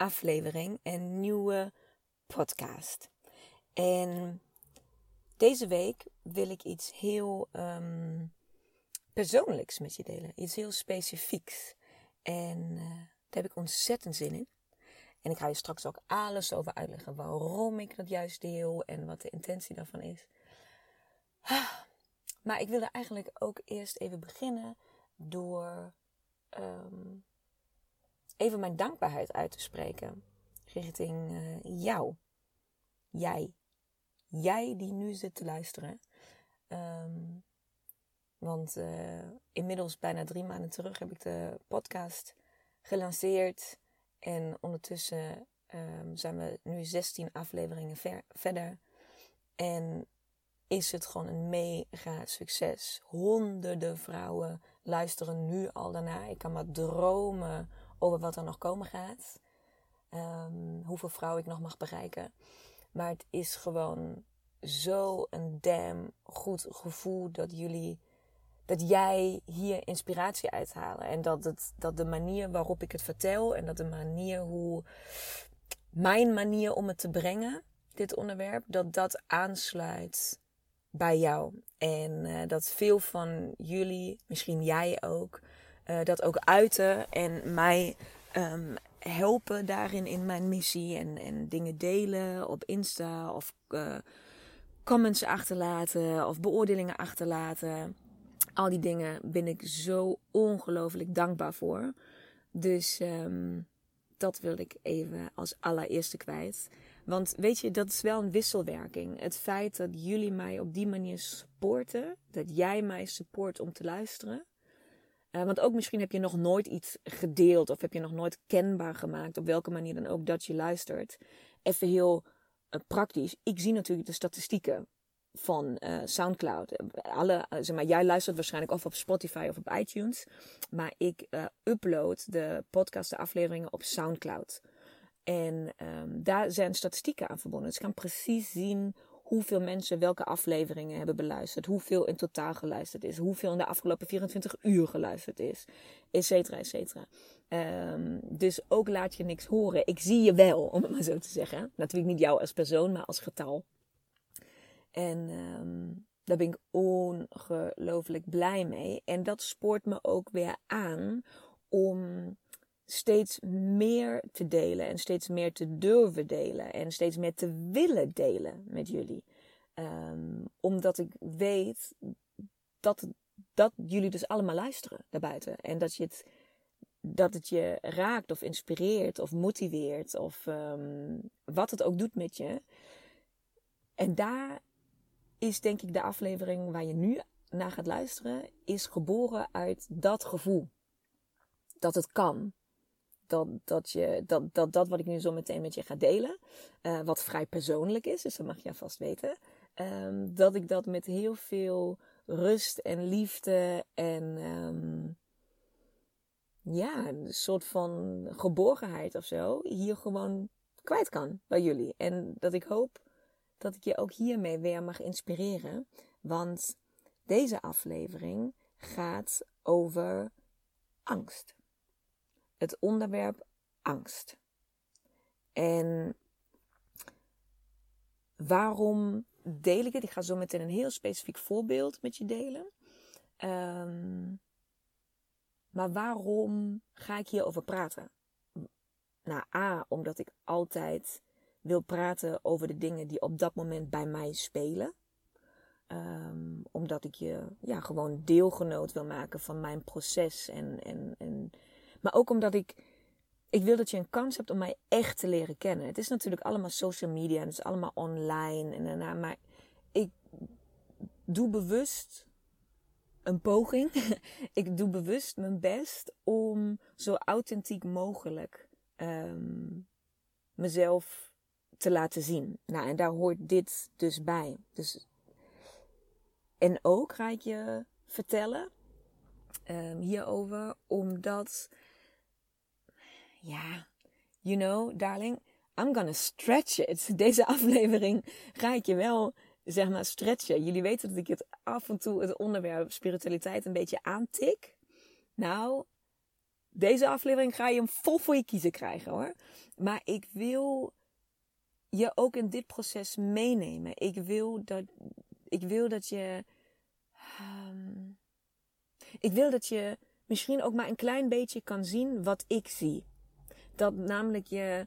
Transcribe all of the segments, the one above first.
aflevering, een nieuwe podcast. En deze week wil ik iets heel um, persoonlijks met je delen. Iets heel specifieks. En uh, daar heb ik ontzettend zin in. En ik ga je straks ook alles over uitleggen waarom ik dat juist deel en wat de intentie daarvan is. Maar ik wilde eigenlijk ook eerst even beginnen door um, even mijn dankbaarheid uit te spreken richting uh, jou. Jij. Jij die nu zit te luisteren. Um, want uh, inmiddels bijna drie maanden terug heb ik de podcast gelanceerd. En ondertussen um, zijn we nu 16 afleveringen ver verder. En is het gewoon een mega succes. Honderden vrouwen luisteren nu al daarna. Ik kan maar dromen over wat er nog komen gaat. Um, hoeveel vrouwen ik nog mag bereiken. Maar het is gewoon zo een damn goed gevoel dat jullie, dat jij hier inspiratie uithalen. En dat, het, dat de manier waarop ik het vertel en dat de manier hoe, mijn manier om het te brengen, dit onderwerp, dat dat aansluit bij jou. En uh, dat veel van jullie, misschien jij ook, uh, dat ook uiten en mij um, helpen daarin in mijn missie. En, en dingen delen op Insta of uh, comments achterlaten of beoordelingen achterlaten. Al die dingen ben ik zo ongelooflijk dankbaar voor. Dus um, dat wil ik even als allereerste kwijt. Want weet je, dat is wel een wisselwerking. Het feit dat jullie mij op die manier supporten, dat jij mij support om te luisteren. Uh, want ook misschien heb je nog nooit iets gedeeld of heb je nog nooit kenbaar gemaakt, op welke manier dan ook, dat je luistert. Even heel uh, praktisch. Ik zie natuurlijk de statistieken van uh, SoundCloud. Alle, zeg maar, jij luistert waarschijnlijk of op Spotify of op iTunes. Maar ik upload de podcast, de afleveringen op SoundCloud. En um, daar zijn statistieken aan verbonden. Dus ik kan precies zien hoeveel mensen welke afleveringen hebben beluisterd, hoeveel in totaal geluisterd is, hoeveel in de afgelopen 24 uur geluisterd is, et cetera, et cetera. Um, dus ook laat je niks horen. Ik zie je wel, om het maar zo te zeggen. Natuurlijk niet jou als persoon, maar als getal. En um, daar ben ik ongelooflijk blij mee. En dat spoort me ook weer aan om steeds meer te delen en steeds meer te durven delen en steeds meer te willen delen met jullie. Um, omdat ik weet dat, dat jullie dus allemaal luisteren daarbuiten en dat, je het, dat het je raakt of inspireert of motiveert of um, wat het ook doet met je. En daar is denk ik de aflevering waar je nu naar gaat luisteren, is geboren uit dat gevoel. Dat het kan dat, dat, je, dat, dat, dat wat ik nu zo meteen met je ga delen, uh, wat vrij persoonlijk is, dus dat mag je vast weten, um, dat ik dat met heel veel rust en liefde en um, ja, een soort van geborgenheid of zo hier gewoon kwijt kan bij jullie. En dat ik hoop dat ik je ook hiermee weer mag inspireren, want deze aflevering gaat over angst het onderwerp angst. En waarom deel ik het? Ik ga zo meteen een heel specifiek voorbeeld met je delen. Um, maar waarom ga ik hierover praten? Nou, A, omdat ik altijd wil praten over de dingen die op dat moment bij mij spelen. Ehm, omdat ik je ja, gewoon deelgenoot wil maken van mijn proces. En, en, en, maar ook omdat ik, ik wil dat je een kans hebt om mij echt te leren kennen. Het is natuurlijk allemaal social media en het is allemaal online. En daarna, maar ik doe bewust een poging. ik doe bewust mijn best om zo authentiek mogelijk ehm, mezelf te laten zien. Nou, en daar hoort dit dus bij. Dus, en ook ga ik je vertellen um, hierover, omdat, ja, you know, darling, I'm gonna stretch it. Deze aflevering ga ik je wel zeg maar stretchen. Jullie weten dat ik het af en toe het onderwerp spiritualiteit een beetje aantik. Nou, deze aflevering ga je hem vol voor je kiezen krijgen hoor. Maar ik wil je ook in dit proces meenemen. Ik wil dat, ik wil dat je. Um, ik wil dat je misschien ook maar een klein beetje kan zien wat ik zie. Dat namelijk je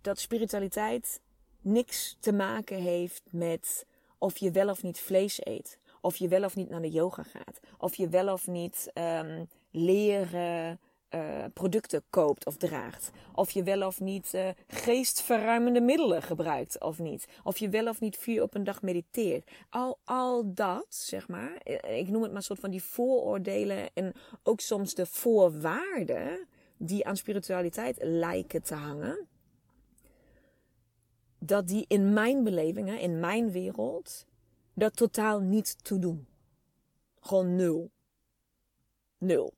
dat spiritualiteit niks te maken heeft met of je wel of niet vlees eet. Of je wel of niet naar de yoga gaat. Of je wel of niet um, leren uh, producten koopt of draagt. Of je wel of niet uh, geestverruimende middelen gebruikt of niet. Of je wel of niet vier op een dag mediteert. Al, al dat, zeg maar. Eh, ik noem het maar een soort van die vooroordelen. En ook soms de voorwaarden die aan spiritualiteit lijken te hangen dat die in mijn belevingen, in mijn wereld, dat totaal niet toe doen. Gewoon nul. Nul.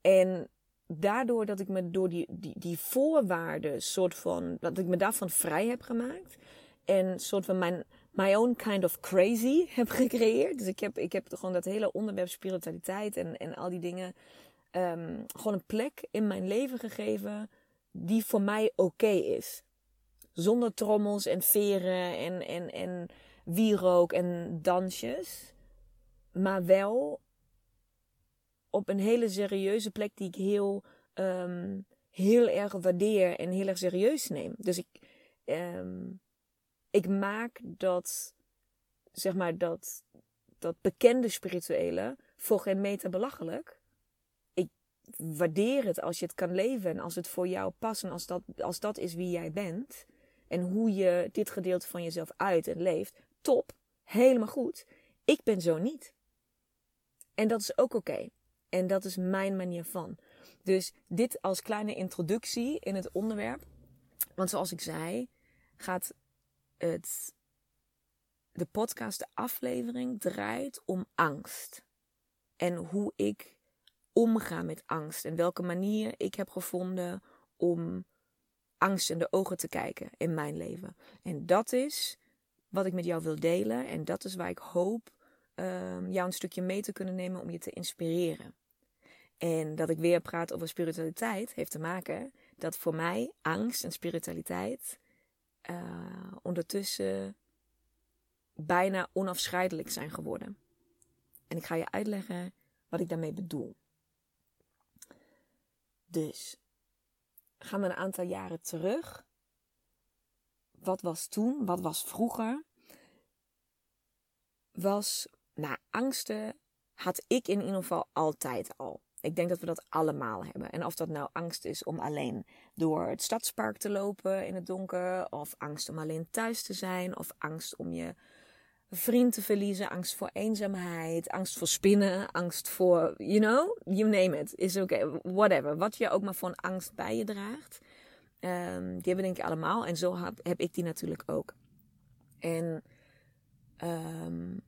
En daardoor dat ik me door die, die, die voorwaarden, soort van, dat ik me daarvan vrij heb gemaakt. En soort van mijn my own kind of crazy heb gecreëerd. Dus ik heb, ik heb gewoon dat hele onderwerp spiritualiteit en, en al die dingen um, gewoon een plek in mijn leven gegeven die voor mij oké is. Zonder trommels en veren en, en, en wierook en dansjes. Maar wel op een hele serieuze plek die ik heel, um, heel erg waardeer en heel erg serieus neem. Dus ik, um, ik maak dat, zeg maar, dat, dat bekende spirituele voor geen meter belachelijk. Waardeer het als je het kan leven en als het voor jou past en als dat, als dat is wie jij bent en hoe je dit gedeelte van jezelf uit en leeft, top, helemaal goed. Ik ben zo niet. En dat is ook oké. En dat is mijn manier van. Dus dit als kleine introductie in het onderwerp. Want zoals ik zei, gaat het, de podcast, de aflevering draait om angst. En hoe ik omga met angst. En welke manier ik heb gevonden om angst in de ogen te kijken in mijn leven. En dat is wat ik met jou wil delen. En dat is waar ik hoop um, jou een stukje mee te kunnen nemen om je te inspireren. En dat ik weer praat over spiritualiteit heeft te maken dat voor mij angst en spiritualiteit uh, ondertussen bijna onafscheidelijk zijn geworden. En ik ga je uitleggen wat ik daarmee bedoel. Dus gaan we een aantal jaren terug. Wat was toen? Wat was vroeger? Was, nou, angsten had ik in ieder geval altijd al. Ik denk dat we dat allemaal hebben. En of dat nou angst is om alleen door het stadspark te lopen in het donker, of angst om alleen thuis te zijn, of angst om je vriend te verliezen, angst voor eenzaamheid, angst voor spinnen, angst voor, you know, you name it, is oké, okay. whatever. Wat je ook maar van angst bij je draagt, um, die hebben denk ik allemaal. En zo heb, ik die natuurlijk ook. En um,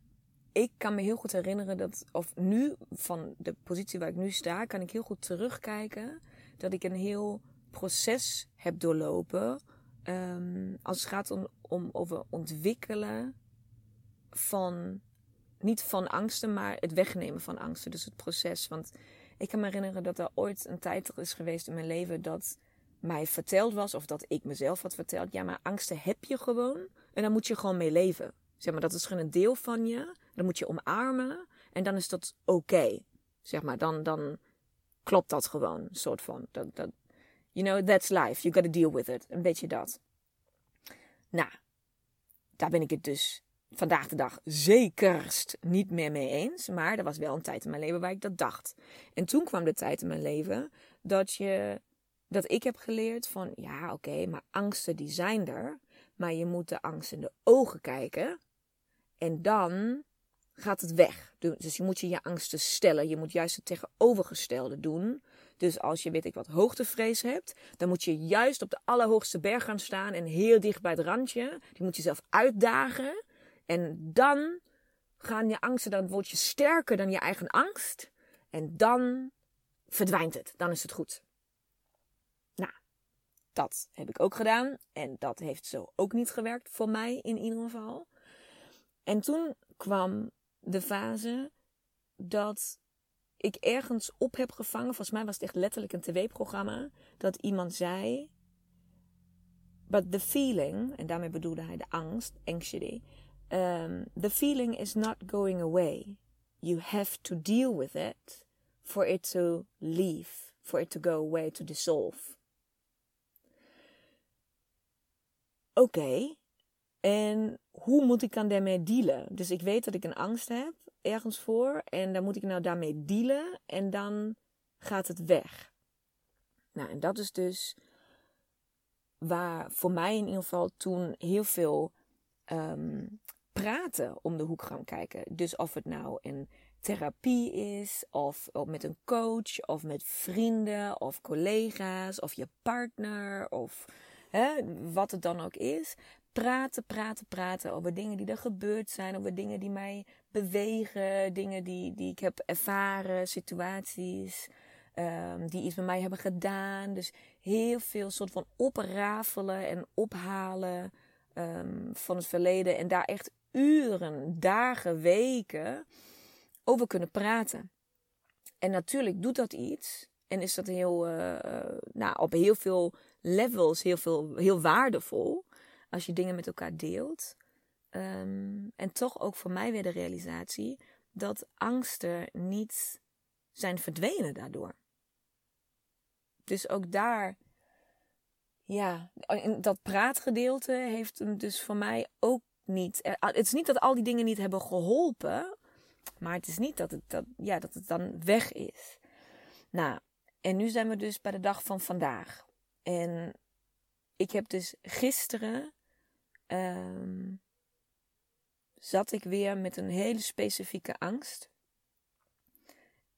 ik kan me heel goed herinneren dat, of nu, van de positie waar ik nu sta, kan ik heel goed terugkijken dat ik een heel proces heb doorlopen. Um, als het gaat om, om over ontwikkelen van, niet van angsten, maar het wegnemen van angsten. Dus het proces. Want ik kan me herinneren dat er ooit een tijd is geweest in mijn leven dat mij verteld was, of dat ik mezelf had verteld, ja, maar angsten heb je gewoon en daar moet je gewoon mee leven. Zeg maar, dat is gewoon een deel van je, dan moet je omarmen en dan is dat oké. Zeg maar, dan, dan klopt dat gewoon, soort van. Dat, dat, you know, that's life, you gotta deal with it. Een beetje dat. Nou, daar ben ik het dus vandaag de dag zekerst niet meer mee eens. Maar er was wel een tijd in mijn leven waar ik dat dacht. En toen kwam de tijd in mijn leven dat, je, dat ik heb geleerd van... Ja, oké, maar angsten die zijn er. Maar je moet de angst in de ogen kijken. En dan gaat het weg. Dus je moet je je angsten stellen. Je moet juist het tegenovergestelde doen. Dus als je weet ik wat hoogtevrees hebt, dan moet je juist op de allerhoogste berg gaan staan en heel dicht bij het randje. Die moet je zelf uitdagen. En dan gaan je angsten, dan word je sterker dan je eigen angst. En dan verdwijnt het. Dan is het goed. Nou, dat heb ik ook gedaan. En dat heeft zo ook niet gewerkt voor mij in ieder geval. En toen kwam de fase dat ik ergens op heb gevangen. Volgens mij was het echt letterlijk een tv-programma. Dat iemand zei. But the feeling, en daarmee bedoelde hij de angst, anxiety. Um, the feeling is not going away. You have to deal with it for it to leave, for it to go away, to dissolve. Oké, en hoe moet ik dan daarmee dealen? Dus ik weet dat ik een angst heb ergens voor en dan moet ik nou daarmee dealen en dan gaat het weg. Nou, en dat is dus waar voor mij in ieder geval toen heel veel um, praten om de hoek gaan kijken. Dus of het nou een therapie is, of, of met een coach, of met vrienden, of collega's, of je partner, of hè, wat het dan ook is praten, praten, praten over dingen die er gebeurd zijn, over dingen die mij bewegen, dingen die, die ik heb ervaren, situaties um, die iets met mij hebben gedaan. Dus heel veel soort van oprafelen en ophalen um, van het verleden en daar echt uren, dagen, weken over kunnen praten. En natuurlijk doet dat iets. En is dat heel, uh, nou, op heel veel levels heel, veel, heel waardevol als je dingen met elkaar deelt. Um, en toch ook voor mij weer de realisatie dat angsten niet zijn verdwenen daardoor. Dus ook daar, ja, dat praatgedeelte heeft hem dus voor mij ook niet. Het is niet dat al die dingen niet hebben geholpen, maar het is niet dat het, dat, ja, dat het dan weg is. Nou, en nu zijn we dus bij de dag van vandaag. En ik heb dus gisteren um, zat ik weer met een hele specifieke angst.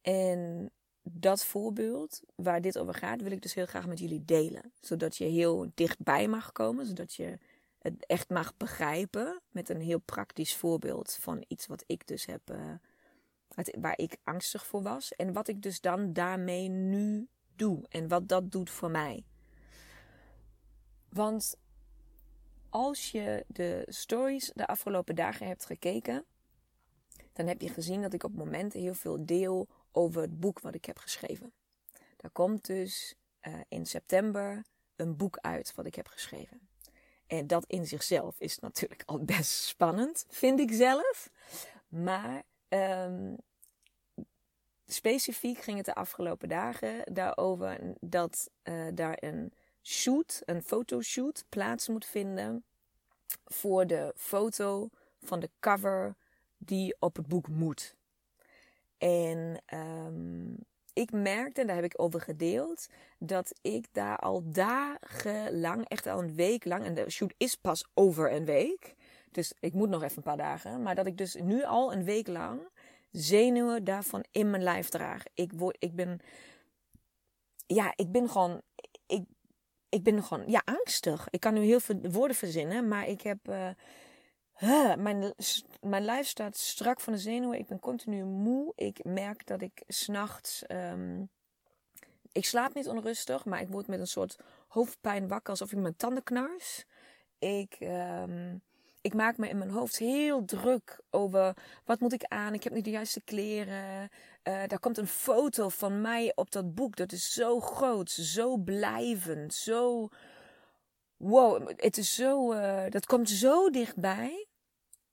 En dat voorbeeld waar dit over gaat, wil ik dus heel graag met jullie delen. Zodat je heel dichtbij mag komen, zodat je het echt mag begrijpen. Met een heel praktisch voorbeeld van iets wat ik dus heb, uh, waar ik angstig voor was. En wat ik dus dan daarmee nu doe. En wat dat doet voor mij. Want als je de stories de afgelopen dagen hebt gekeken, dan heb je gezien dat ik op momenten heel veel deel over het boek wat ik heb geschreven. Daar komt dus uh, in september een boek uit wat ik heb geschreven. En dat in zichzelf is natuurlijk al best spannend, vind ik zelf. Maar um, specifiek ging het de afgelopen dagen daarover dat uh, daar een shoot, een fotoshoot, plaats moet vinden voor de foto van de cover die op het boek moet. En um, ik merkte, daar heb ik over gedeeld, dat ik daar al dagenlang, echt al een week lang, en de shoot is pas over een week, dus ik moet nog even een paar dagen, maar dat ik dus nu al een week lang zenuwen daarvan in mijn lijf draag. Ik, word, ik ben, ja, ik ben gewoon, ik ik ben gewoon ja, angstig. Ik kan nu heel veel woorden verzinnen, maar ik heb. Uh, mijn, mijn lijf staat strak van de zenuwen. Ik ben continu moe. Ik merk dat ik s'nachts. Um, ik slaap niet onrustig, maar ik word met een soort hoofdpijn wakker alsof ik mijn tanden knars. Ik. Um, ik maak me in mijn hoofd heel druk over wat moet ik aan. Ik heb niet de juiste kleren. Uh, daar komt een foto van mij op dat boek. Dat is zo groot, zo blijvend, zo. Wow, het is zo. Uh, dat komt zo dichtbij.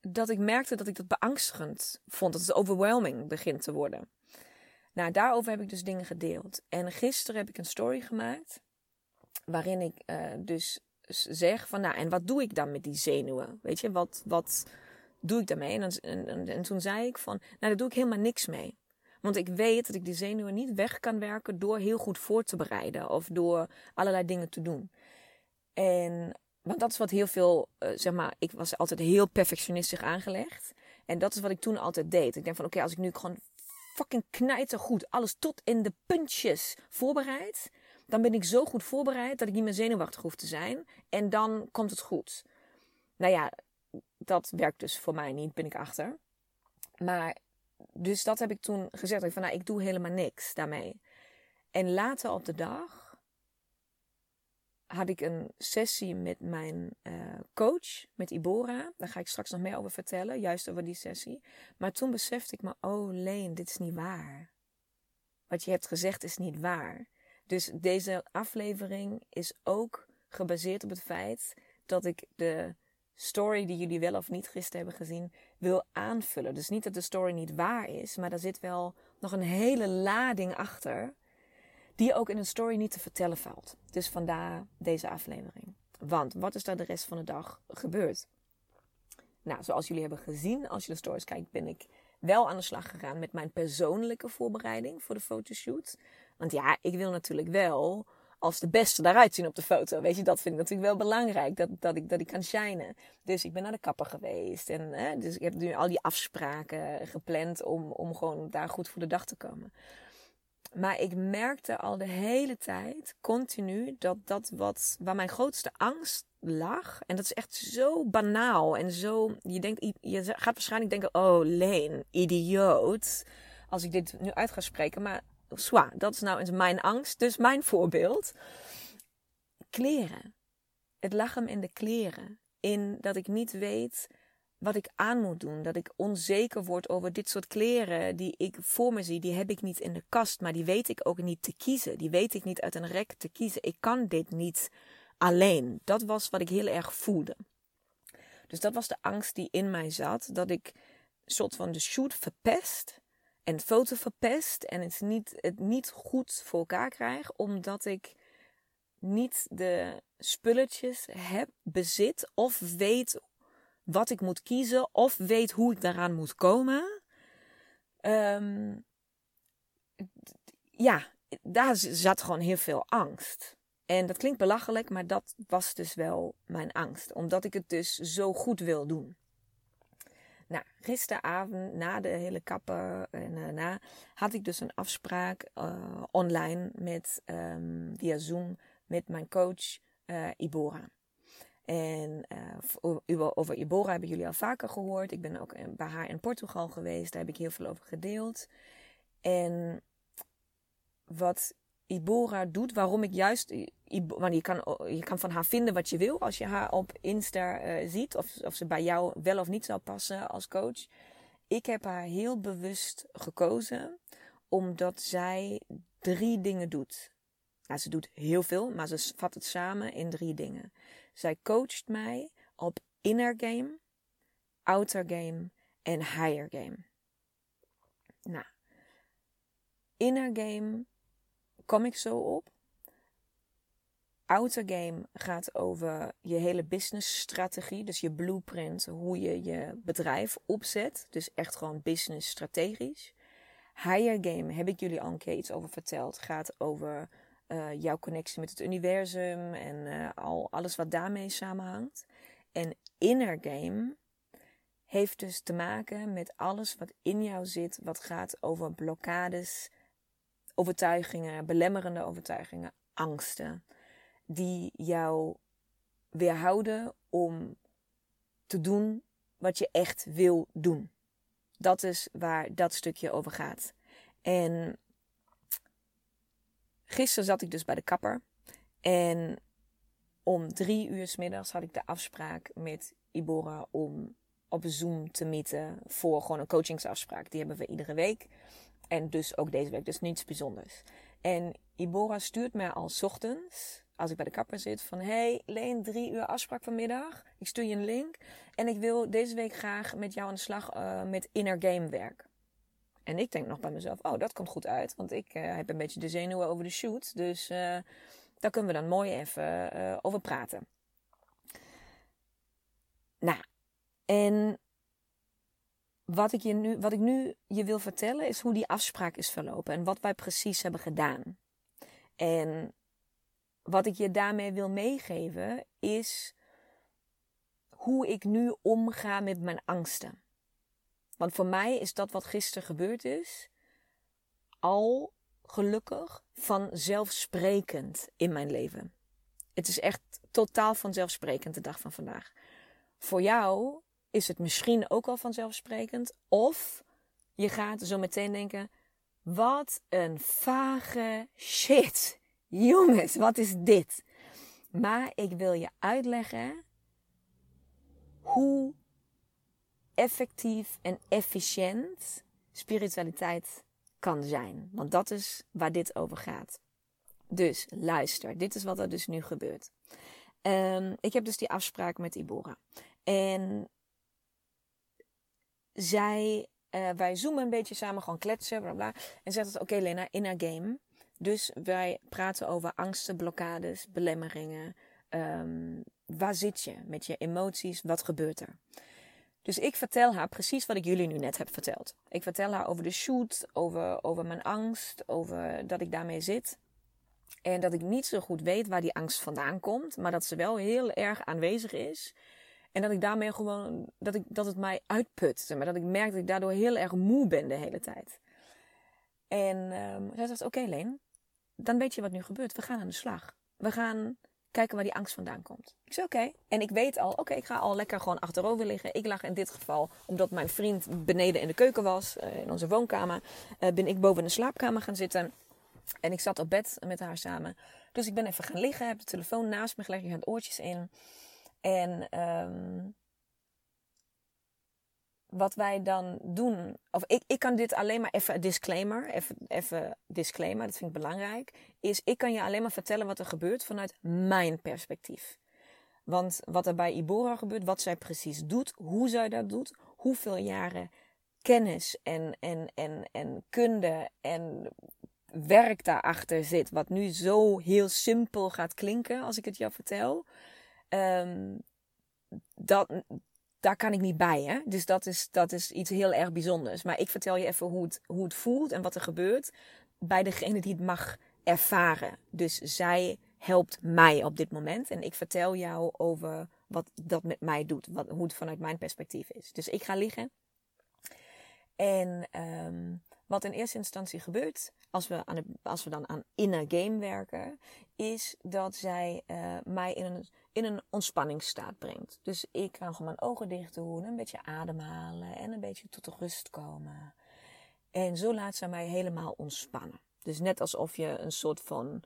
Dat ik merkte dat ik dat beangstigend vond. Dat het overwhelming begint te worden. Nou, daarover heb ik dus dingen gedeeld. En gisteren heb ik een story gemaakt. Waarin ik uh, dus zeg van, nou, en wat doe ik dan met die zenuwen? Weet je, wat, wat doe ik daarmee? En, en toen zei ik van, nou, daar doe ik helemaal niks mee. Want ik weet dat ik die zenuwen niet weg kan werken door heel goed voor te bereiden of door allerlei dingen te doen. En want dat is wat heel veel, uh, zeg maar, ik was altijd heel perfectionistisch aangelegd. En dat is wat ik toen altijd deed. Ik denk van, oké, als ik nu gewoon fucking knijtergoed alles tot in de puntjes voorbereid, dan ben ik zo goed voorbereid dat ik niet meer zenuwachtig hoef te zijn. En dan komt het goed. Nou ja, dat werkt dus voor mij niet, ben ik achter. Maar, dus dat heb ik toen gezegd. Van, nou, ik doe helemaal niks daarmee. En later op de dag had ik een sessie met mijn uh, coach, met Ibora. Daar ga ik straks nog meer over vertellen, juist over die sessie. Maar toen besefte ik me, oh Leen, dit is niet waar. Wat je hebt gezegd is niet waar. Dus deze aflevering is ook gebaseerd op het feit dat ik de story die jullie wel of niet gisteren hebben gezien wil aanvullen. Dus niet dat de story niet waar is, maar er zit wel nog een hele lading achter die ook in een story niet te vertellen valt. Dus vandaar deze aflevering. Want wat is er de rest van de dag gebeurd? Nou, zoals jullie hebben gezien, als je de stories kijkt, ben ik wel aan de slag gegaan met mijn persoonlijke voorbereiding voor de fotoshoot. Want ja, ik wil natuurlijk wel als de beste daaruit zien op de foto. Weet je, dat vind ik natuurlijk wel belangrijk. Dat, dat, ik, dat ik kan shinen. Dus ik ben naar de kapper geweest. En hè, dus ik heb nu al die afspraken gepland om, om gewoon daar goed voor de dag te komen. Maar ik merkte al de hele tijd, continu, dat dat wat, waar mijn grootste angst lag. En dat is echt zo banaal en zo. Je, denkt, je gaat waarschijnlijk denken: oh, Leen, idioot. Als ik dit nu uit ga spreken. Maar zwa, dat is nou eens mijn angst. Dus mijn voorbeeld: kleren. Het lag hem in de kleren. In dat ik niet weet wat ik aan moet doen. Dat ik onzeker word over dit soort kleren die ik voor me zie. Die heb ik niet in de kast, maar die weet ik ook niet te kiezen. Die weet ik niet uit een rek te kiezen. Ik kan dit niet alleen. Dat was wat ik heel erg voelde. Dus dat was de angst die in mij zat. Dat ik een soort van de shoot verpest. En foto verpest. En het niet, het niet goed voor elkaar krijg. Omdat ik niet de spulletjes heb, bezit of weet wat ik moet kiezen of weet hoe ik daaraan moet komen. Ehm, ja, daar zat gewoon heel veel angst. En dat klinkt belachelijk, maar dat was dus wel mijn angst. Omdat ik het dus zo goed wil doen. Nou, gisteravond na de hele kappen en uh, na had ik dus een afspraak uh, online met um, via Zoom met mijn coach uh, Ibora. En uh, over Ibora hebben jullie al vaker gehoord. Ik ben ook bij haar in Portugal geweest. Daar heb ik heel veel over gedeeld. En wat Ibora doet, waarom ik juist. Want je kan, je kan van haar vinden wat je wil als je haar op Insta uh, ziet. Of, of ze bij jou wel of niet zou passen als coach. Ik heb haar heel bewust gekozen omdat zij drie dingen doet. Nou, ze doet heel veel, maar ze vat het samen in drie dingen. Zij coacht mij op inner game, outer game en higher game. Nou, inner game kom ik zo op. Outer game gaat over je hele business strategie, dus je blueprint, hoe je je bedrijf opzet. Dus echt gewoon business strategisch. Higher game heb ik jullie al een keer iets over verteld. Gaat over uh, jouw connectie met het universum en uh, al alles wat daarmee samenhangt. En inner game heeft dus te maken met alles wat in jou zit, wat gaat over blokkades, overtuigingen, belemmerende overtuigingen, angsten, die jou weerhouden om te doen wat je echt wil doen. Dat is waar dat stukje over gaat. En Gisteren zat ik dus bij de kapper. En om drie uur s middags had ik de afspraak met Ibora om op Zoom te meeten voor gewoon een coachingsafspraak. Die hebben we iedere week. En dus ook deze week. Dus niets bijzonders. En Ibora stuurt mij al ochtends, als ik bij de kapper zit, van... Hey, Leen, drie uur afspraak vanmiddag. Ik stuur je een link. En ik wil deze week graag met jou aan de slag uh, met inner game werk. En ik denk nog bij mezelf, oh, dat komt goed uit. Want ik uh, heb een beetje de zenuwen over de shoot. Dus uh, daar kunnen we dan mooi even uh, over praten. Nou, en wat ik, je nu, wat ik nu je wil vertellen is hoe die afspraak is verlopen en wat wij precies hebben gedaan. En wat ik je daarmee wil meegeven is hoe ik nu omga met mijn angsten. Want voor mij is dat wat gisteren gebeurd is al gelukkig vanzelfsprekend in mijn leven. Het is echt totaal vanzelfsprekend de dag van vandaag. Voor jou is het misschien ook al vanzelfsprekend. Of je gaat zo meteen denken: wat een vage shit. Jongens, wat is dit? Maar ik wil je uitleggen hoe effectief en efficiënt spiritualiteit kan zijn. Want dat is waar dit over gaat. Dus luister, dit is wat er dus nu gebeurt. Um, ik heb dus die afspraak met Ibora. En zij, uh, wij zoomen een beetje samen, gewoon kletsen, bla bla. En zegt oké Lena, in haar game. Dus wij praten over angsten, blokkades, belemmeringen. Um, waar zit je met je emoties? Wat gebeurt er? Dus ik vertel haar precies wat ik jullie nu net heb verteld. Ik vertel haar over de shoot, over, over mijn angst, over dat ik daarmee zit. En dat ik niet zo goed weet waar die angst vandaan komt, maar dat ze wel heel erg aanwezig is. En dat ik daarmee gewoon, dat, ik, dat het mij uitput. Maar dat ik merk dat ik daardoor heel erg moe ben de hele tijd. En um, zij zegt, oké okay, Leen, dan weet je wat nu gebeurt. We gaan aan de slag. We gaan kijken waar die angst vandaan komt. Ik zei oké. En ik weet al, oké, ik ga al lekker gewoon achterover liggen. Ik lag in dit geval, omdat mijn vriend beneden in de keuken was, uh, in onze woonkamer, uh, ben ik boven in de slaapkamer gaan zitten. En ik zat op bed met haar samen. Dus ik ben even gaan liggen, heb de telefoon naast me gelegd, je had oortjes in. En um, wat wij dan doen, of ik, ik kan dit alleen maar even disclaimer, even, even disclaimer, dat vind ik belangrijk, is ik kan je alleen maar vertellen wat er gebeurt vanuit mijn perspectief. Want wat er bij Ibora gebeurt, wat zij precies doet, hoe zij dat doet, hoeveel jaren kennis en, en, en, en kunde en werk daarachter zit, wat nu zo heel simpel gaat klinken als ik het jou vertel. Um, dat, daar kan ik niet bij. Hè? Dus dat is, dat is iets heel erg bijzonders. Maar ik vertel je even hoe het, hoe het voelt en wat er gebeurt bij degene die het mag ervaren. Dus zij helpt mij op dit moment. En ik vertel jou over wat dat met mij doet. Wat, hoe het vanuit mijn perspectief is. Dus ik ga liggen. En um, wat in eerste instantie gebeurt, als we, aan de, als we dan aan inner game werken, is dat zij uh, mij in een, in een ontspanningsstaat brengt. Dus ik kan gewoon mijn ogen dicht doen, een beetje ademhalen en een beetje tot rust komen. En zo laat zij mij helemaal ontspannen. Dus net alsof je een soort van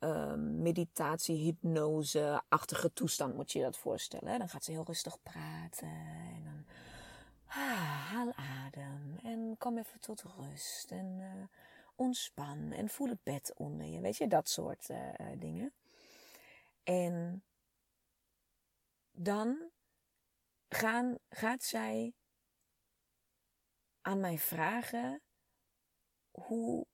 uh, meditatie, hypnose-achtige toestand moet je dat voorstellen. Dan gaat ze heel rustig praten en dan ah, haal adem en kom even tot rust en uh, ontspan en voel het bed onder je. Weet je, dat soort uh, dingen. En dan gaan, gaat zij aan mij vragen hoe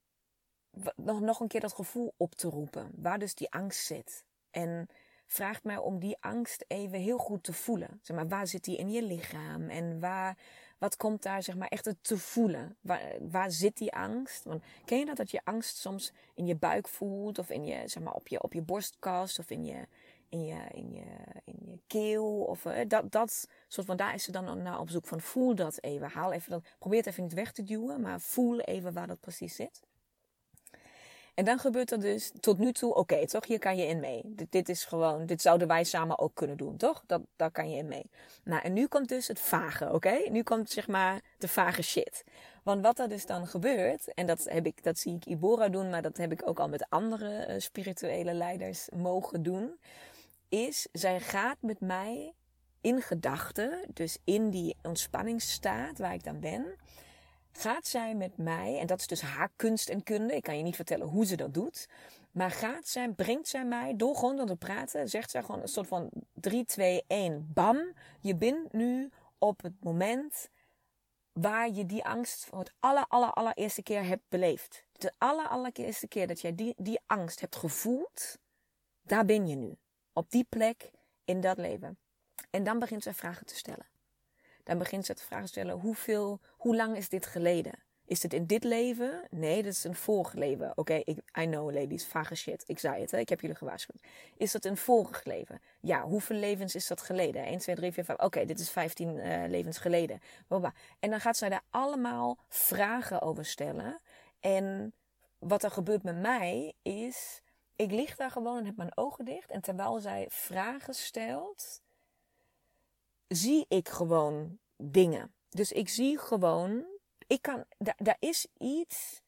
nog, nog een keer dat gevoel op te roepen, waar dus die angst zit. En vraagt mij om die angst even heel goed te voelen. Zeg maar, waar zit die in je lichaam? En waar, wat komt daar zeg maar echt te voelen? Waar, waar zit die angst? Want ken je dat, dat je angst soms in je buik voelt? Of in je, zeg maar, op, je, op je borstkast? Of in je, in je, in je, in je keel? Of uh, dat, dat soort van, daar is ze dan op zoek van. Voel dat even. Haal even dat, probeer het even niet weg te duwen. Maar voel even waar dat precies zit. En dan gebeurt er dus tot nu toe, oké, toch? Hier kan je in mee. Dit, is gewoon, dit zouden wij samen ook kunnen doen, toch? Dat, daar kan je in mee. Nou, en nu komt dus het vage, oké? Nu komt zeg maar de vage shit. Want wat er dus dan gebeurt, en dat, heb ik, dat zie ik Ibora doen, maar dat heb ik ook al met andere uh, spirituele leiders mogen doen, is zij gaat met mij in gedachten, dus in die ontspanningsstaat waar ik dan ben, gaat zij met mij, en dat is dus haar kunst en kunde, ik kan je niet vertellen hoe ze dat doet, maar gaat zij, brengt zij mij, door gewoon door te praten, zegt zij gewoon een soort van 3, 2, 1, bam, je bent nu op het moment waar je die angst voor het aller, aller, allereerste keer hebt beleefd. De aller, allereerste keer dat jij die, die angst hebt gevoeld, daar ben je nu. Op die plek in dat leven. En dan begint zij vragen te stellen. Dan begint ze te vragen te stellen: hoeveel, hoe lang is dit geleden? Is het in dit leven? Nee, dat is een vorig leven. Oké, I know ladies, vage shit. Ik zei het, hè? ik heb jullie gewaarschuwd. Is dat een vorig leven? Ja, hoeveel levens is dat geleden? 1, 2, 3, 4, 5. Oké, dit is 15 uh, levens geleden. En dan gaat zij daar allemaal vragen over stellen. En wat er gebeurt met mij is, ik lig daar gewoon en heb mijn ogen dicht. En terwijl zij vragen stelt, zie ik gewoon dingen. Dus ik zie gewoon ik kan, daar, is iets,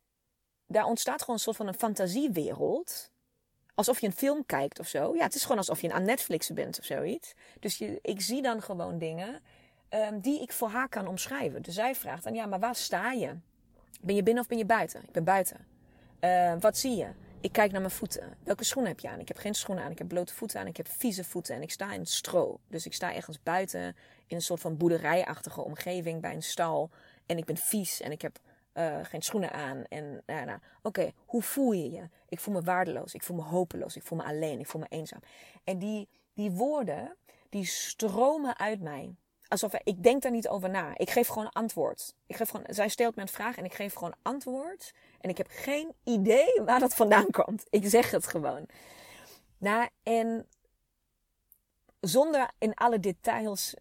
daar ontstaat gewoon een soort van een fantasiewereld. Alsof je een film kijkt of zo. Ja, het is gewoon alsof je aan Netflix bent of zoiets. Dus je, ik zie dan gewoon dingen um, die ik voor haar kan omschrijven. Dus zij vraagt dan, ja, maar waar sta je? Ben je binnen of ben je buiten? Ik ben buiten. Uh, wat zie je? Ik kijk naar mijn voeten. Welke schoenen heb je aan? Ik heb geen schoenen aan. Ik heb blote voeten aan. Ik heb vieze voeten. En ik sta in stro. Dus ik sta ergens buiten in een soort van boerderijachtige omgeving bij een stal. En ik ben vies en ik heb uh, geen schoenen aan. En nou, nou, oké, hoe voel je je? Ik voel me waardeloos, ik voel me hopeloos, ik voel me alleen, ik voel me eenzaam. En die, die woorden, die stromen uit mij. Alsof ik denk daar niet over na. Ik geef gewoon antwoord. Ik geef gewoon, zij stelt me een vraag en ik geef gewoon antwoord. En ik heb geen idee waar dat vandaan komt. Ik zeg het gewoon. Nou, en zonder in alle details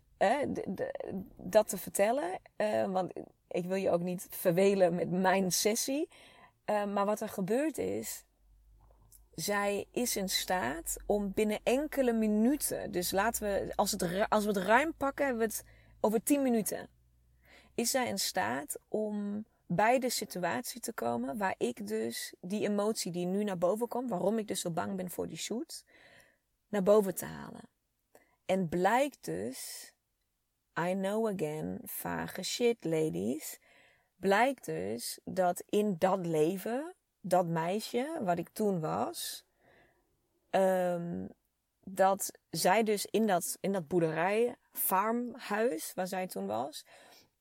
dat te vertellen. Uh, want ik wil je ook niet verwelen met mijn sessie. Uh, maar wat er gebeurd is. Zij is in staat om binnen enkele minuten. Dus laten we, als, het, als we het ruim pakken, hebben we het over 10 minuten. Is zij in staat om bij de situatie te komen waar ik dus die emotie die nu naar boven komt, waarom ik dus zo bang ben voor die shoot, naar boven te halen. En blijkt dus I know again, vage shit, ladies. Blijkt dus dat in dat leven, dat meisje wat ik toen was, um, dat zij dus in dat, in dat boerderij, farmhuis waar zij toen was,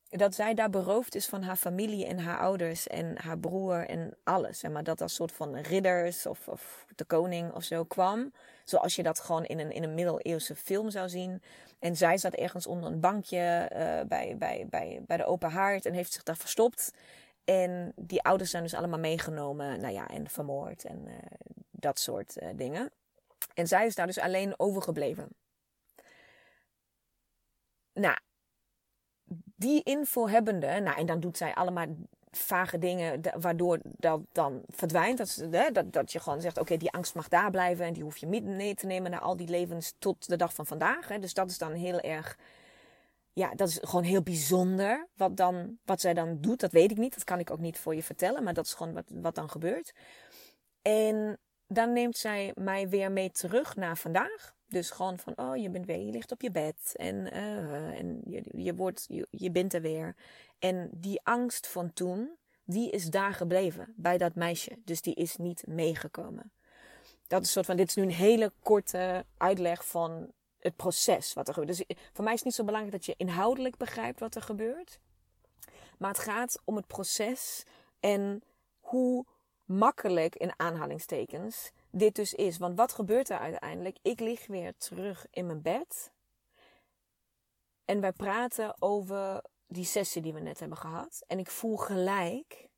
dat zij daar beroofd is van haar familie en haar ouders en haar broer en alles. maar dat als soort van ridders of, of de koning of zo kwam. Zoals je dat gewoon in een, in een middeleeuwse film zou zien. En zij zat ergens onder een bankje uh, bij, bij, bij, bij de open haard en heeft zich daar verstopt. En die ouders zijn dus allemaal meegenomen, nou ja, en vermoord en uh, dat soort uh, dingen. En zij is daar dus alleen overgebleven. Nou, die info hebbende, nou, en dan doet zij allemaal vage dingen waardoor dat dan verdwijnt. Dat, hè, dat, dat je gewoon zegt, oké, die angst mag daar blijven en die hoef je niet mee te nemen naar al die levens tot de dag van vandaag. Hè. Dus dat is dan heel erg, ja, dat is gewoon heel bijzonder. Wat, dan, wat zij dan doet, dat weet ik niet. Dat kan ik ook niet voor je vertellen, maar dat is gewoon wat, wat dan gebeurt. En dan neemt zij mij weer mee terug naar vandaag. Dus gewoon van, oh, je bent weer, je ligt op je bed en, uh, en je, je, wordt, je, je bent er weer. En die angst van toen, die is daar gebleven bij dat meisje. Dus die is niet meegekomen. Dat is een soort van, dit is nu een hele korte uitleg van het proces wat er gebeurt. Dus voor mij is het niet zo belangrijk dat je inhoudelijk begrijpt wat er gebeurt. Maar het gaat om het proces en hoe makkelijk in aanhalingstekens dit dus is. Want wat gebeurt er uiteindelijk? Ik lig weer terug in mijn bed. En wij praten over die sessie die we net hebben gehad. En ik voel gelijk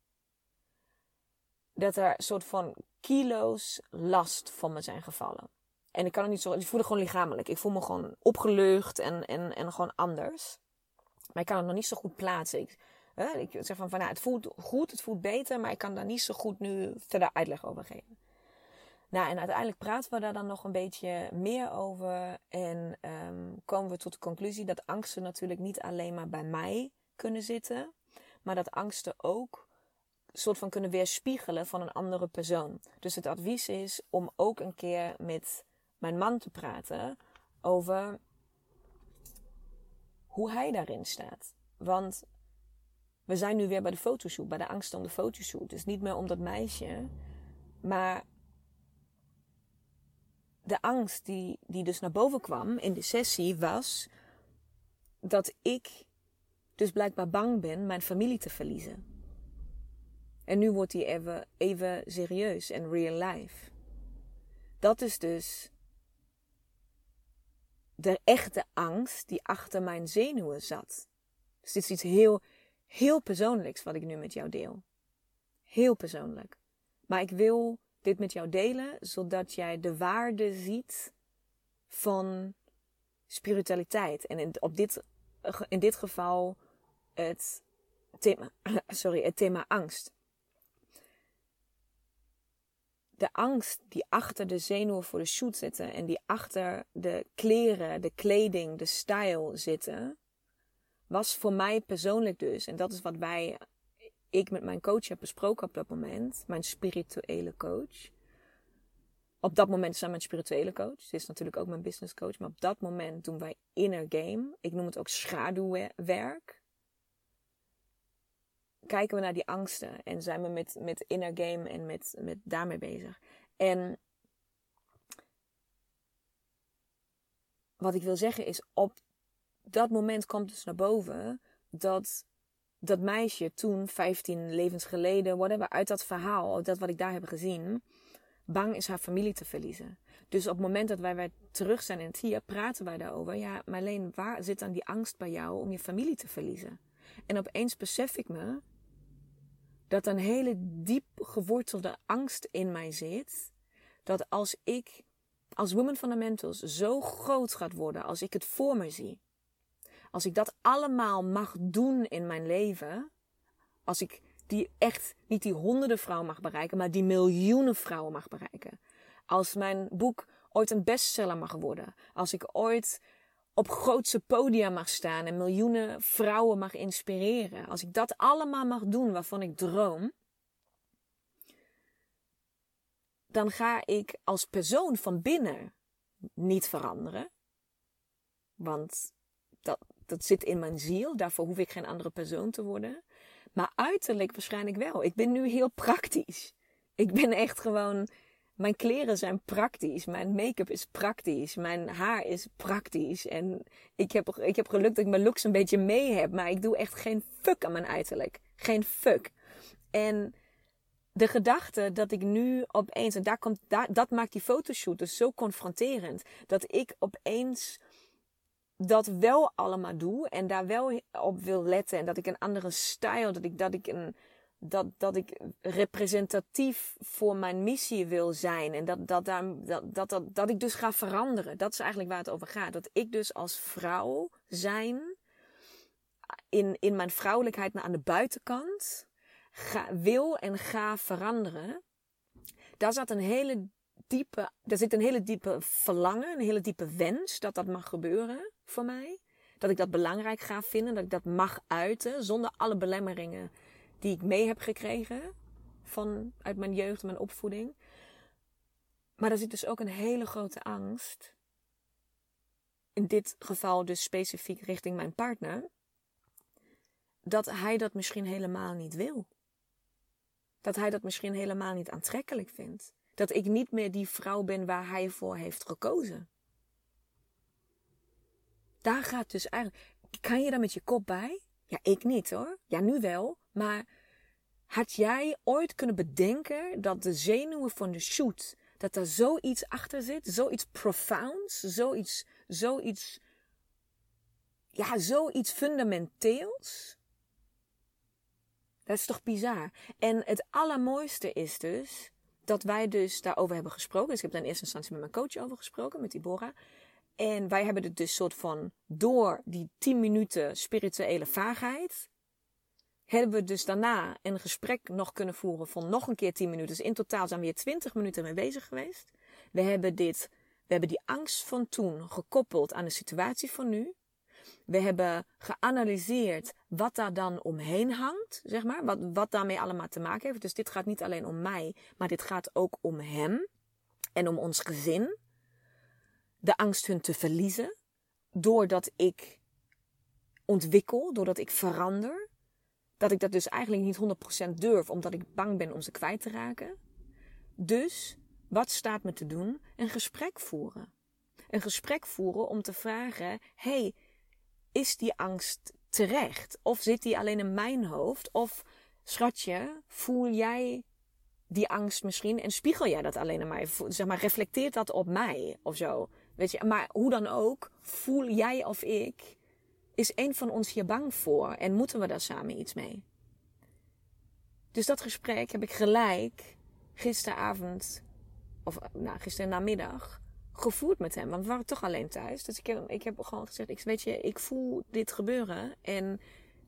dat er een soort van kilo's last van me zijn gevallen. En ik kan het niet zo. Ik voel het gewoon lichamelijk. Ik voel me gewoon opgelucht en, en, en gewoon anders. Maar ik kan het nog niet zo goed plaatsen. Ik, hè, ik zeg van, van nou, het voelt goed, het voelt beter, maar ik kan daar niet zo goed nu verder uitleg over geven. Nou, en uiteindelijk praten we daar dan nog een beetje meer over. En um, komen we tot de conclusie dat angsten natuurlijk niet alleen maar bij mij kunnen zitten. Maar dat angsten ook soort van kunnen weerspiegelen van een andere persoon. Dus het advies is om ook een keer met mijn man te praten over hoe hij daarin staat. Want we zijn nu weer bij de fotoshoot, bij de angst om de fotoshoot. Dus niet meer om dat meisje, maar de angst die, die dus naar boven kwam in de sessie was dat ik dus blijkbaar bang ben mijn familie te verliezen. En nu wordt die even, even serieus en real life. Dat is dus de echte angst die achter mijn zenuwen zat. Dus dit is iets heel, heel persoonlijks wat ik nu met jou deel. Heel persoonlijk. Maar ik wil dit met jou delen, zodat jij de waarde ziet van spiritualiteit. En in, op dit, in dit geval het thema, sorry, het thema angst. De angst die achter de zenuwen voor de shoot zitten en die achter de kleren, de kleding, de stijl zitten, was voor mij persoonlijk dus, en dat is wat wij, ik met mijn coach heb besproken op dat moment, mijn spirituele coach. Op dat moment hij mijn spirituele coach. Ze is natuurlijk ook mijn business coach. Maar op dat moment doen wij inner game. Ik noem het ook schaduwwerk. Kijken we naar die angsten en zijn we met, met inner game en met, met daarmee bezig. En wat ik wil zeggen is, op dat moment komt dus naar boven dat dat meisje toen, 15 levens geleden, whatever, uit dat verhaal, dat wat ik daar heb gezien, bang is haar familie te verliezen. Dus op het moment dat wij weer terug zijn in het hier, praten wij daarover. Ja, Marleen, waar zit dan die angst bij jou om je familie te verliezen? En opeens besef ik me dat een hele diep gewortelde angst in mij zit. Dat als ik als Women Fundamentals zo groot gaat worden, als ik het voor me zie. Als ik dat allemaal mag doen in mijn leven. Als ik die echt niet die honderden vrouwen mag bereiken, maar die miljoenen vrouwen mag bereiken. Als mijn boek ooit een bestseller mag worden. Als ik ooit op grootse podia mag staan en miljoenen vrouwen mag inspireren. Als ik dat allemaal mag doen waarvan ik droom. Dan ga ik als persoon van binnen niet veranderen. Want dat, dat zit in mijn ziel. Daarvoor hoef ik geen andere persoon te worden. Maar uiterlijk waarschijnlijk wel. Ik ben nu heel praktisch. Ik ben echt gewoon. Mijn kleren zijn praktisch. Mijn make-up is praktisch. Mijn haar is praktisch. En ik heb, ik heb geluk dat ik mijn looks een beetje mee heb. Maar ik doe echt geen fuck aan mijn uiterlijk. Geen fuck. En de gedachte dat ik nu opeens. En daar komt, dat maakt die fotoshoot dus zo confronterend. Dat ik opeens dat wel allemaal doe en daar wel op wil letten en dat ik een andere stijl, dat ik, dat ik een, dat, dat ik representatief voor mijn missie wil zijn. En dat, dat, daar, dat, dat, dat, dat ik dus ga veranderen. Dat is eigenlijk waar het over gaat. Dat ik dus als vrouw zijn, in, in mijn vrouwelijkheid aan de buitenkant, ga, wil en ga veranderen. Daar zat een hele diepe, daar zit een hele diepe verlangen, een hele diepe wens dat dat mag gebeuren voor mij. Dat ik dat belangrijk ga vinden, dat ik dat mag uiten zonder alle belemmeringen die ik mee heb gekregen van, uit mijn jeugd en mijn opvoeding. Maar er zit dus ook een hele grote angst. In dit geval dus specifiek richting mijn partner. Dat hij dat misschien helemaal niet wil. Dat hij dat misschien helemaal niet aantrekkelijk vindt. Dat ik niet meer die vrouw ben waar hij voor heeft gekozen. Daar gaat dus eigenlijk. Kan je daar met je kop bij? Ja, ik niet hoor. Ja, nu wel. Maar had jij ooit kunnen bedenken dat de zenuwen van de shoot, dat er zoiets achter zit? Zoiets profounds? Zoiets, zoiets, ja, zoiets fundamenteels? Dat is toch bizar? En het allermooiste is dus dat wij dus daarover hebben gesproken. Dus ik heb daar in eerste instantie met mijn coach over gesproken, met Deborah. En wij hebben het dus soort van door die 10 minuten spirituele vaagheid. Hebben we dus daarna een gesprek nog kunnen voeren van nog een keer 10 minuten. Dus in totaal zijn we hier 20 minuten mee bezig geweest. We hebben dit, we hebben die angst van toen gekoppeld aan de situatie van nu. We hebben geanalyseerd wat daar dan omheen hangt, zeg maar. Wat, wat daarmee allemaal te maken heeft. Dus dit gaat niet alleen om mij, maar dit gaat ook om hem en om ons gezin de angst hun te verliezen. Doordat ik ontwikkel, doordat ik verander. Dat ik dat dus eigenlijk niet 100% durf, omdat ik bang ben om ze kwijt te raken. Dus, wat staat me te doen? Een gesprek voeren. Een gesprek voeren om te vragen: hey, is die angst terecht? Of zit die alleen in mijn hoofd? Of, schatje, voel jij die angst misschien en spiegel jij dat alleen aan mij? Zeg maar, reflecteert dat op mij of zo? Weet je, maar hoe dan ook, voel jij of ik, is een van ons hier bang voor en moeten we daar samen iets mee? Dus dat gesprek heb ik gelijk gisteravond, of nou, gisteren namiddag, gevoerd met hem. Want we waren toch alleen thuis. Dus ik heb, ik heb gewoon gezegd, ik, weet je, ik voel dit gebeuren. En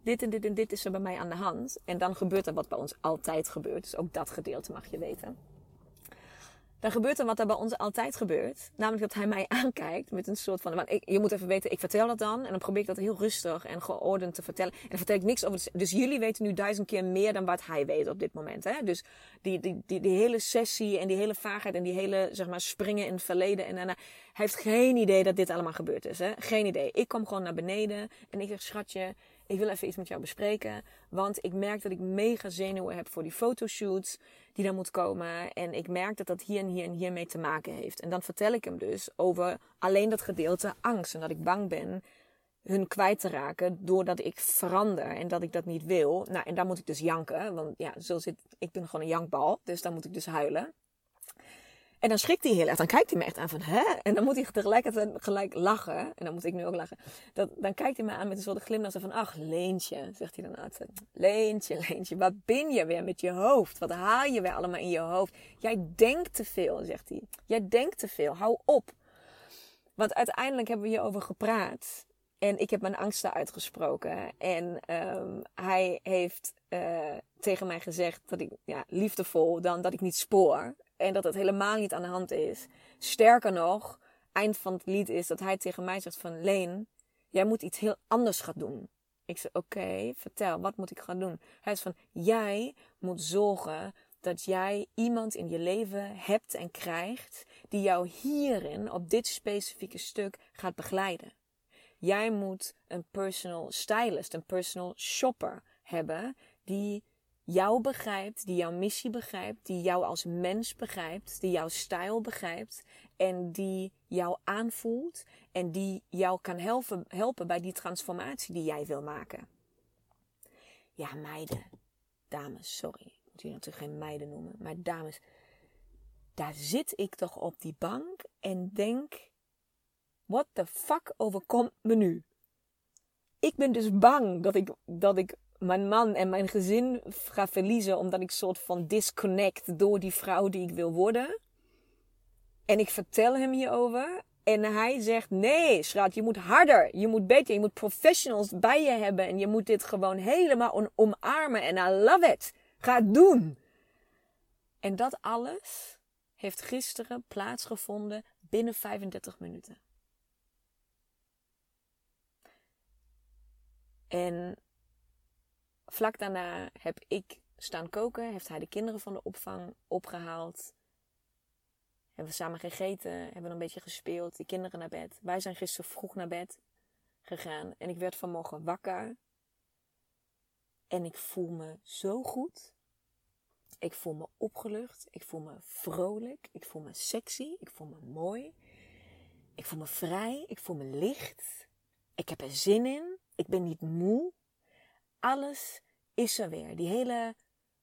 dit en dit en dit is er bij mij aan de hand. En dan gebeurt er wat bij ons altijd gebeurt. Dus ook dat gedeelte mag je weten dan gebeurt er wat er bij ons altijd gebeurt. Namelijk dat hij mij aankijkt met een soort van... Ik, je moet even weten, ik vertel dat dan. En dan probeer ik dat heel rustig en geordend te vertellen. En dan vertel ik niks over... Dus jullie weten nu duizend keer meer dan wat hij weet op dit moment. Hè? Dus die, die, die, hele sessie en die hele vaagheid en die hele zeg maar, springen in het verleden. En daarna, hij heeft geen idee dat dit allemaal gebeurd is. Hè? Geen idee. Ik kom gewoon naar beneden en ik zeg, schatje ik wil even iets met jou bespreken. Want ik merk dat ik mega zenuwen heb voor die fotoshoots die dan moet komen. En ik merk dat dat hier en hier en hier mee te maken heeft. En dan vertel ik hem dus over alleen dat gedeelte angst. En dat ik bang ben hun kwijt te raken doordat ik verander en dat ik dat niet wil. Nou, en dan moet ik dus janken. Want ja, zo zit, ik ben gewoon een jankbal. Dus dan moet ik dus huilen. En dan schrikt hij heel erg. Dan kijkt hij me echt aan van, hè? En dan moet hij tegelijkertijd gelijk lachen. En dan moet ik nu ook lachen. Dat, dan kijkt hij me aan met een soort glimlach van, ach, Leentje, zegt hij dan altijd. Leentje, Leentje, waar ben je weer met je hoofd? Wat haal je weer allemaal in je hoofd? Jij denkt te veel, zegt hij. Jij denkt te veel, hou op. Want uiteindelijk hebben we hierover gepraat. En ik heb mijn angsten uitgesproken. En um, hij heeft uh, tegen mij gezegd dat ik ja, liefdevol dan dat ik niet spoor. En dat het helemaal niet aan de hand is. Sterker nog, eind van het lied is dat hij tegen mij zegt van... Leen, jij moet iets heel anders gaan doen. Ik zeg, oké, vertel, wat moet ik gaan doen? Hij is van, jij moet zorgen dat jij iemand in je leven hebt en krijgt... die jou hierin, op dit specifieke stuk, gaat begeleiden. Jij moet een personal stylist, een personal shopper hebben... die jou begrijpt, die jouw missie begrijpt, die jou als mens begrijpt, die jouw stijl begrijpt en die jou aanvoelt en die jou kan helpen, helpen bij die transformatie die jij wil maken. Ja, meiden, dames, sorry, ik moet je natuurlijk geen meiden noemen, maar dames, daar zit ik toch op die bank en denk, what the fuck overkomt me nu? Ik ben dus bang dat ik, dat ik mijn man en mijn gezin ga verliezen omdat ik soort van disconnect door die vrouw die ik wil worden. En ik vertel hem hierover. En hij zegt: Nee, schat, je moet harder. Je moet beter. Je moet professionals bij je hebben. En je moet dit gewoon helemaal omarmen. En I love it. Ga doen. En dat alles heeft gisteren plaatsgevonden binnen 35 minuten. En Vlak daarna heb ik staan koken, heeft hij de kinderen van de opvang opgehaald. Hebben we samen gegeten, hebben een beetje gespeeld, die kinderen naar bed. Wij zijn gisteren vroeg naar bed gegaan en ik werd vanmorgen wakker. En ik voel me zo goed. Ik voel me opgelucht. Ik voel me vrolijk. Ik voel me sexy. Ik voel me mooi. Ik voel me vrij. Ik voel me licht. Ik heb er zin in. Ik ben niet moe alles is er weer. Die hele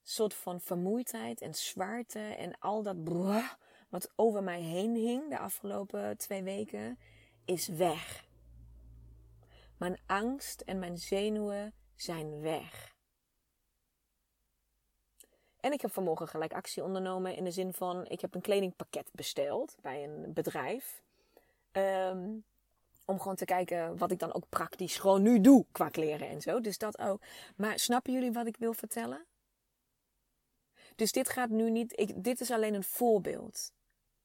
soort van vermoeidheid en zwaarte en al dat wat over mij heen hing de afgelopen twee weken, is weg. Mijn angst en mijn zenuwen zijn weg. En ik heb vanmorgen gelijk actie ondernomen in de zin van: ik heb een kledingpakket besteld bij een bedrijf. Um, om gewoon te kijken wat ik dan ook praktisch gewoon nu doe qua kleren en zo. Dus dat ook. Maar snappen jullie wat ik wil vertellen? Dus dit gaat nu niet. Dit is alleen een voorbeeld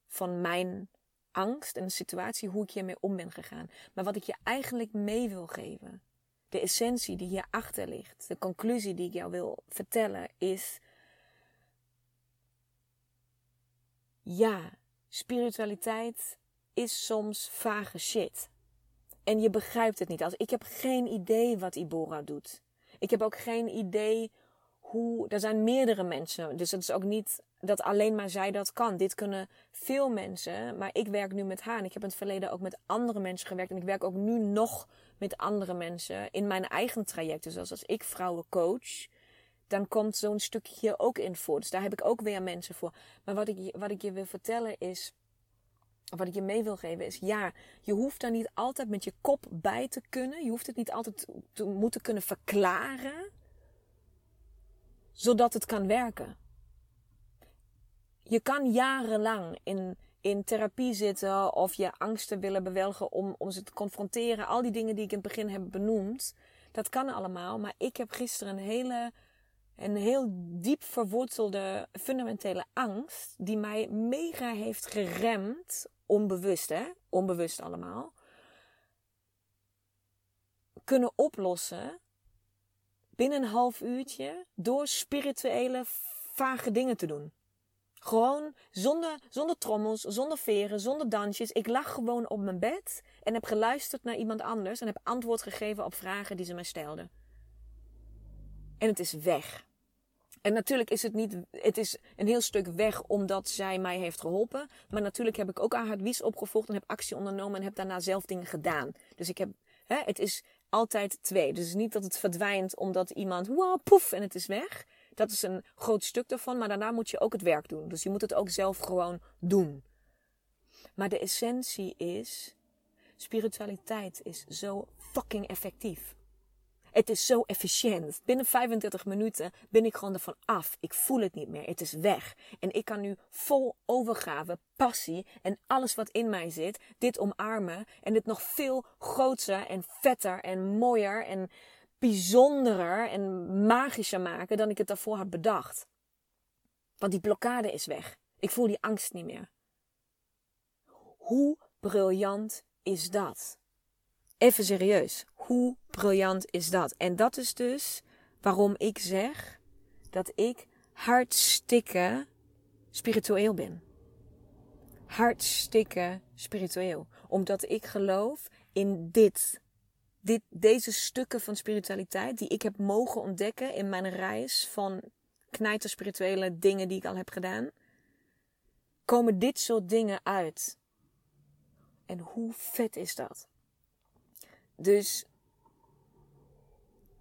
van mijn angst en de situatie, hoe ik hiermee om ben gegaan. Maar wat ik je eigenlijk mee wil geven, de essentie die hierachter ligt, de conclusie die ik jou wil vertellen, is. Ja, spiritualiteit is soms vage shit. En je begrijpt het niet. Als, ik heb geen idee wat Ibora doet. Ik heb ook geen idee hoe. Er zijn meerdere mensen. Dus het is ook niet dat alleen maar zij dat kan. Dit kunnen veel mensen. Maar ik werk nu met haar. En ik heb in het verleden ook met andere mensen gewerkt. En ik werk ook nu nog met andere mensen in mijn eigen traject. Dus als ik vrouwen coach. Dan komt zo'n stukje hier ook in voor. Dus daar heb ik ook weer mensen voor. Maar wat ik, wat ik je wil vertellen is wat ik je mee wil geven is, ja, je hoeft daar niet altijd met je kop bij te kunnen. Je hoeft het niet altijd te moeten kunnen verklaren, zodat het kan werken. Je kan jarenlang in, in therapie zitten of je angsten willen bewelgen om, om ze te confronteren. Al die dingen die ik in het begin heb benoemd, dat kan allemaal. Maar ik heb gisteren een hele een heel diep verwortelde fundamentele angst die mij mega heeft geremd, onbewust hè, onbewust allemaal, kunnen oplossen binnen een half uurtje door spirituele vage dingen te doen. Gewoon zonder, zonder trommels, zonder veren, zonder dansjes. Ik lag gewoon op mijn bed en heb geluisterd naar iemand anders en heb antwoord gegeven op vragen die ze mij stelden. En het is weg. En natuurlijk is het niet, het is een heel stuk weg omdat zij mij heeft geholpen. Maar natuurlijk heb ik ook aan haar advies opgevolgd en heb actie ondernomen en heb daarna zelf dingen gedaan. Dus ik heb, hè, het is altijd twee. Dus niet dat het verdwijnt omdat iemand, wow, poef, en het is weg. Dat is een groot stuk daarvan, maar daarna moet je ook het werk doen. Dus je moet het ook zelf gewoon doen. Maar de essentie is, spiritualiteit is zo fucking effectief. Het is zo efficiënt. Binnen 35 minuten ben ik gewoon ervan af. Ik voel het niet meer. Het is weg. En ik kan nu vol overgave, passie en alles wat in mij zit, dit omarmen. En dit nog veel groter en vetter en mooier en bijzonderer en magischer maken dan ik het daarvoor had bedacht. Want die blokkade is weg. Ik voel die angst niet meer. Hoe briljant is dat? Even serieus. Hoe briljant is dat? En dat is dus waarom ik zeg dat ik hartstikke spiritueel ben. Hartstikke spiritueel. Omdat ik geloof in dit. dit. Deze stukken van spiritualiteit die ik heb mogen ontdekken in mijn reis van knijter spirituele dingen die ik al heb gedaan. Komen dit soort dingen uit. En hoe vet is dat? Dus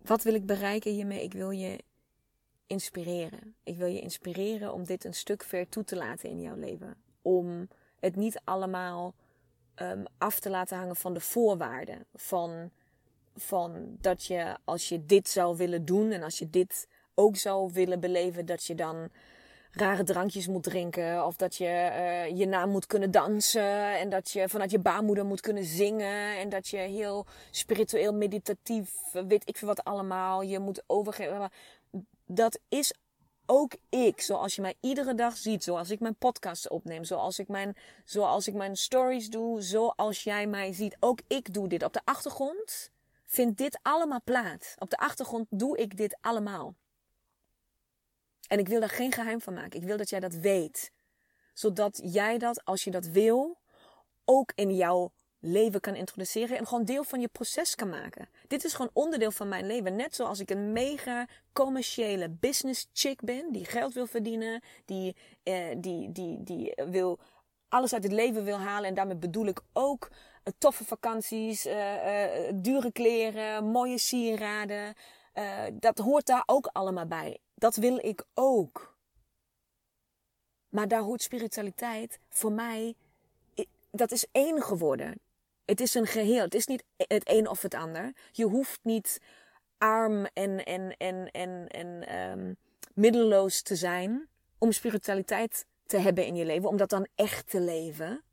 wat wil ik bereiken hiermee? Ik wil je inspireren. Ik wil je inspireren om dit een stuk ver toe te laten in jouw leven. Om het niet allemaal um, af te laten hangen van de voorwaarden. Van, van dat je als je dit zou willen doen en als je dit ook zou willen beleven, dat je dan rare drankjes moet drinken. Of dat je uh, je naam moet kunnen dansen. En dat je vanuit je baarmoeder moet kunnen zingen. En dat je heel spiritueel, meditatief, weet ik veel wat allemaal. Je moet overgeven. Dat is ook ik, zoals je mij iedere dag ziet, zoals ik mijn podcast opneem, zoals ik mijn, zoals ik mijn stories doe, zoals jij mij ziet. Ook ik doe dit. Op de achtergrond vindt dit allemaal plaats. Op de achtergrond doe ik dit allemaal. En ik wil daar geen geheim van maken. Ik wil dat jij dat weet. Zodat jij dat, als je dat wil, ook in jouw leven kan introduceren en gewoon deel van je proces kan maken. Dit is gewoon onderdeel van mijn leven. Net zoals ik een mega commerciële business chick ben, die geld wil verdienen, die, eh, die, die, die wil alles uit het leven wil halen. En daarmee bedoel ik ook uh, toffe vakanties, uh, dure kleren, mooie sieraden. dat hoort daar ook allemaal bij. Dat wil ik ook. Maar daar hoort spiritualiteit voor mij, dat is één geworden. Het is een geheel. Het is niet het een of het ander. Je hoeft niet arm en, en, en, en, en um, middeloos te zijn om spiritualiteit te hebben in je leven, om dat dan echt te leven.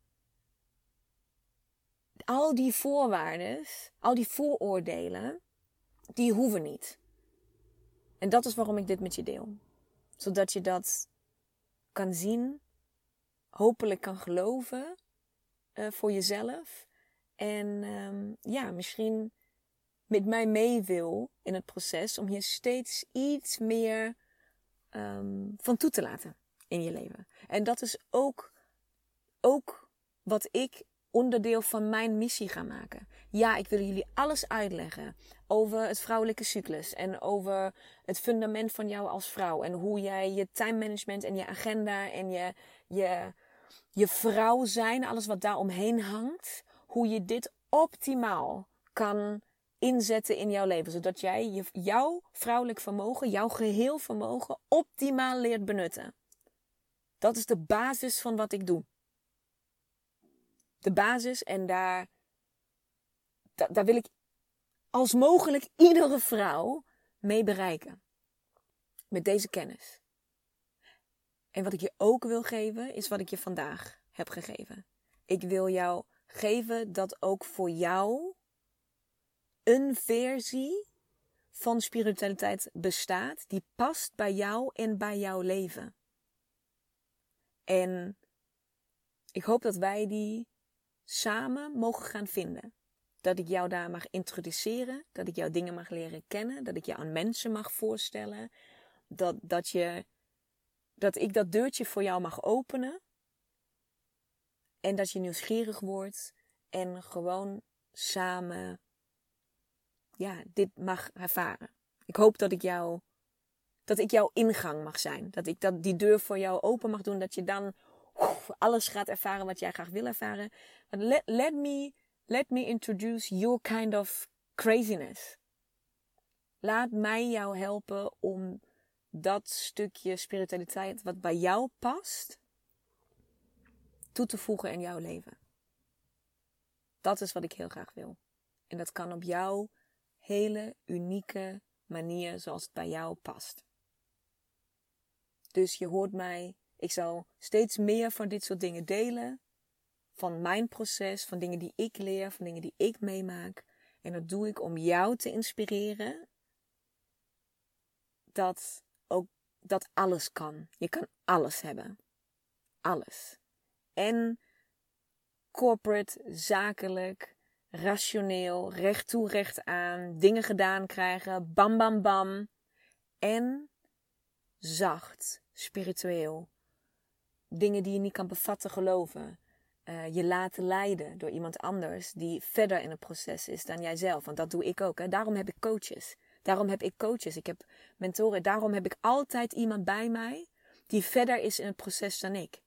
Al die voorwaarden, al die vooroordelen, die hoeven niet. En dat is waarom ik dit met je deel. Zodat je dat kan zien, hopelijk kan geloven uh, voor jezelf. En um, ja, misschien met mij mee wil in het proces om je steeds iets meer um, van toe te laten in je leven. En dat is ook, ook wat ik onderdeel van mijn missie ga maken. Ja, ik wil jullie alles uitleggen over het vrouwelijke cyclus en over het fundament van jou als vrouw en hoe jij je time management en je agenda en je, je, je vrouw zijn, alles wat daar omheen hangt, hoe je dit optimaal kan inzetten in jouw leven, zodat jij je, jouw vrouwelijk vermogen, jouw geheel vermogen optimaal leert benutten. Dat is de basis van wat ik doe. De basis en daar, daar wil ik als mogelijk iedere vrouw mee bereiken. Met deze kennis. En wat ik je ook wil geven, is wat ik je vandaag heb gegeven. Ik wil jou geven dat ook voor jou een versie van spiritualiteit bestaat die past bij jou en bij jouw leven. En ik hoop dat wij die samen mogen gaan vinden. Dat ik jou daar mag introduceren, dat ik jou dingen mag leren kennen, dat ik je aan mensen mag voorstellen, dat, dat, je, dat ik dat deurtje voor jou mag openen en dat je nieuwsgierig wordt en gewoon samen ja, dit mag ervaren. Ik hoop dat ik jou dat ik jouw ingang mag zijn. Dat ik dat, die deur voor jou open mag doen. Dat je dan alles gaat ervaren wat jij graag wil ervaren. Let, let, me, let me introduce your kind of craziness. Laat mij jou helpen om dat stukje spiritualiteit wat bij jou past, toe te voegen in jouw leven. Dat is wat ik heel graag wil. En dat kan op jouw hele unieke manier zoals het bij jou past. Dus je hoort mij, ik zal steeds meer van dit soort dingen delen. Van mijn proces, van dingen die ik leer, van dingen die ik meemaak. En dat doe ik om jou te inspireren. Dat ook dat alles kan. Je kan alles hebben. Alles. En corporate, zakelijk, rationeel, recht toe, recht aan, dingen gedaan krijgen, bam, bam, bam. En zacht, spiritueel. Dingen die je niet kan bevatten, geloven. Uh, je laten leiden door iemand anders die verder in het proces is dan jijzelf. Want dat doe ik ook. Hè. Daarom heb ik coaches. Daarom heb ik coaches. Ik heb mentoren. Daarom heb ik altijd iemand bij mij die verder is in het proces dan ik.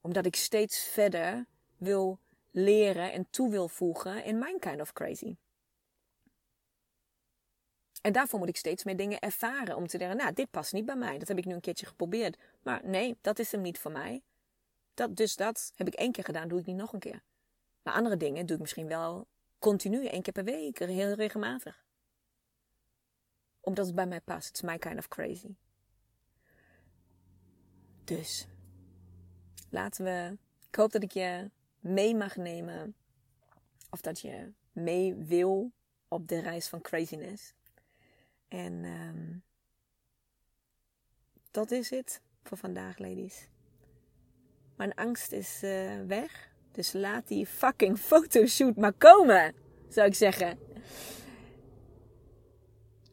Omdat ik steeds verder wil leren en toe wil voegen in mijn kind of crazy. En daarvoor moet ik steeds meer dingen ervaren om te denken, nou, dit past niet bij mij. Dat heb ik nu een keertje geprobeerd. Maar nee, dat is hem niet voor mij. Dat, dus dat heb ik één keer gedaan, doe ik niet nog een keer. Maar andere dingen doe ik misschien wel continu, één keer per week, heel regelmatig. Omdat het bij mij past. Is my kind of crazy. Dus, laten we. Ik hoop dat ik je mee mag nemen. Of dat je mee wil op de reis van craziness. En um, dat is het voor vandaag, ladies. Mijn angst is uh, weg. Dus laat die fucking fotoshoot maar komen, zou ik zeggen.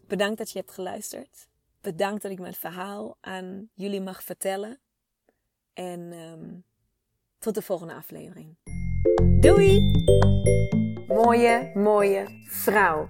Bedankt dat je hebt geluisterd. Bedankt dat ik mijn verhaal aan jullie mag vertellen. En um, tot de volgende aflevering. Doei! Mooie, mooie vrouw.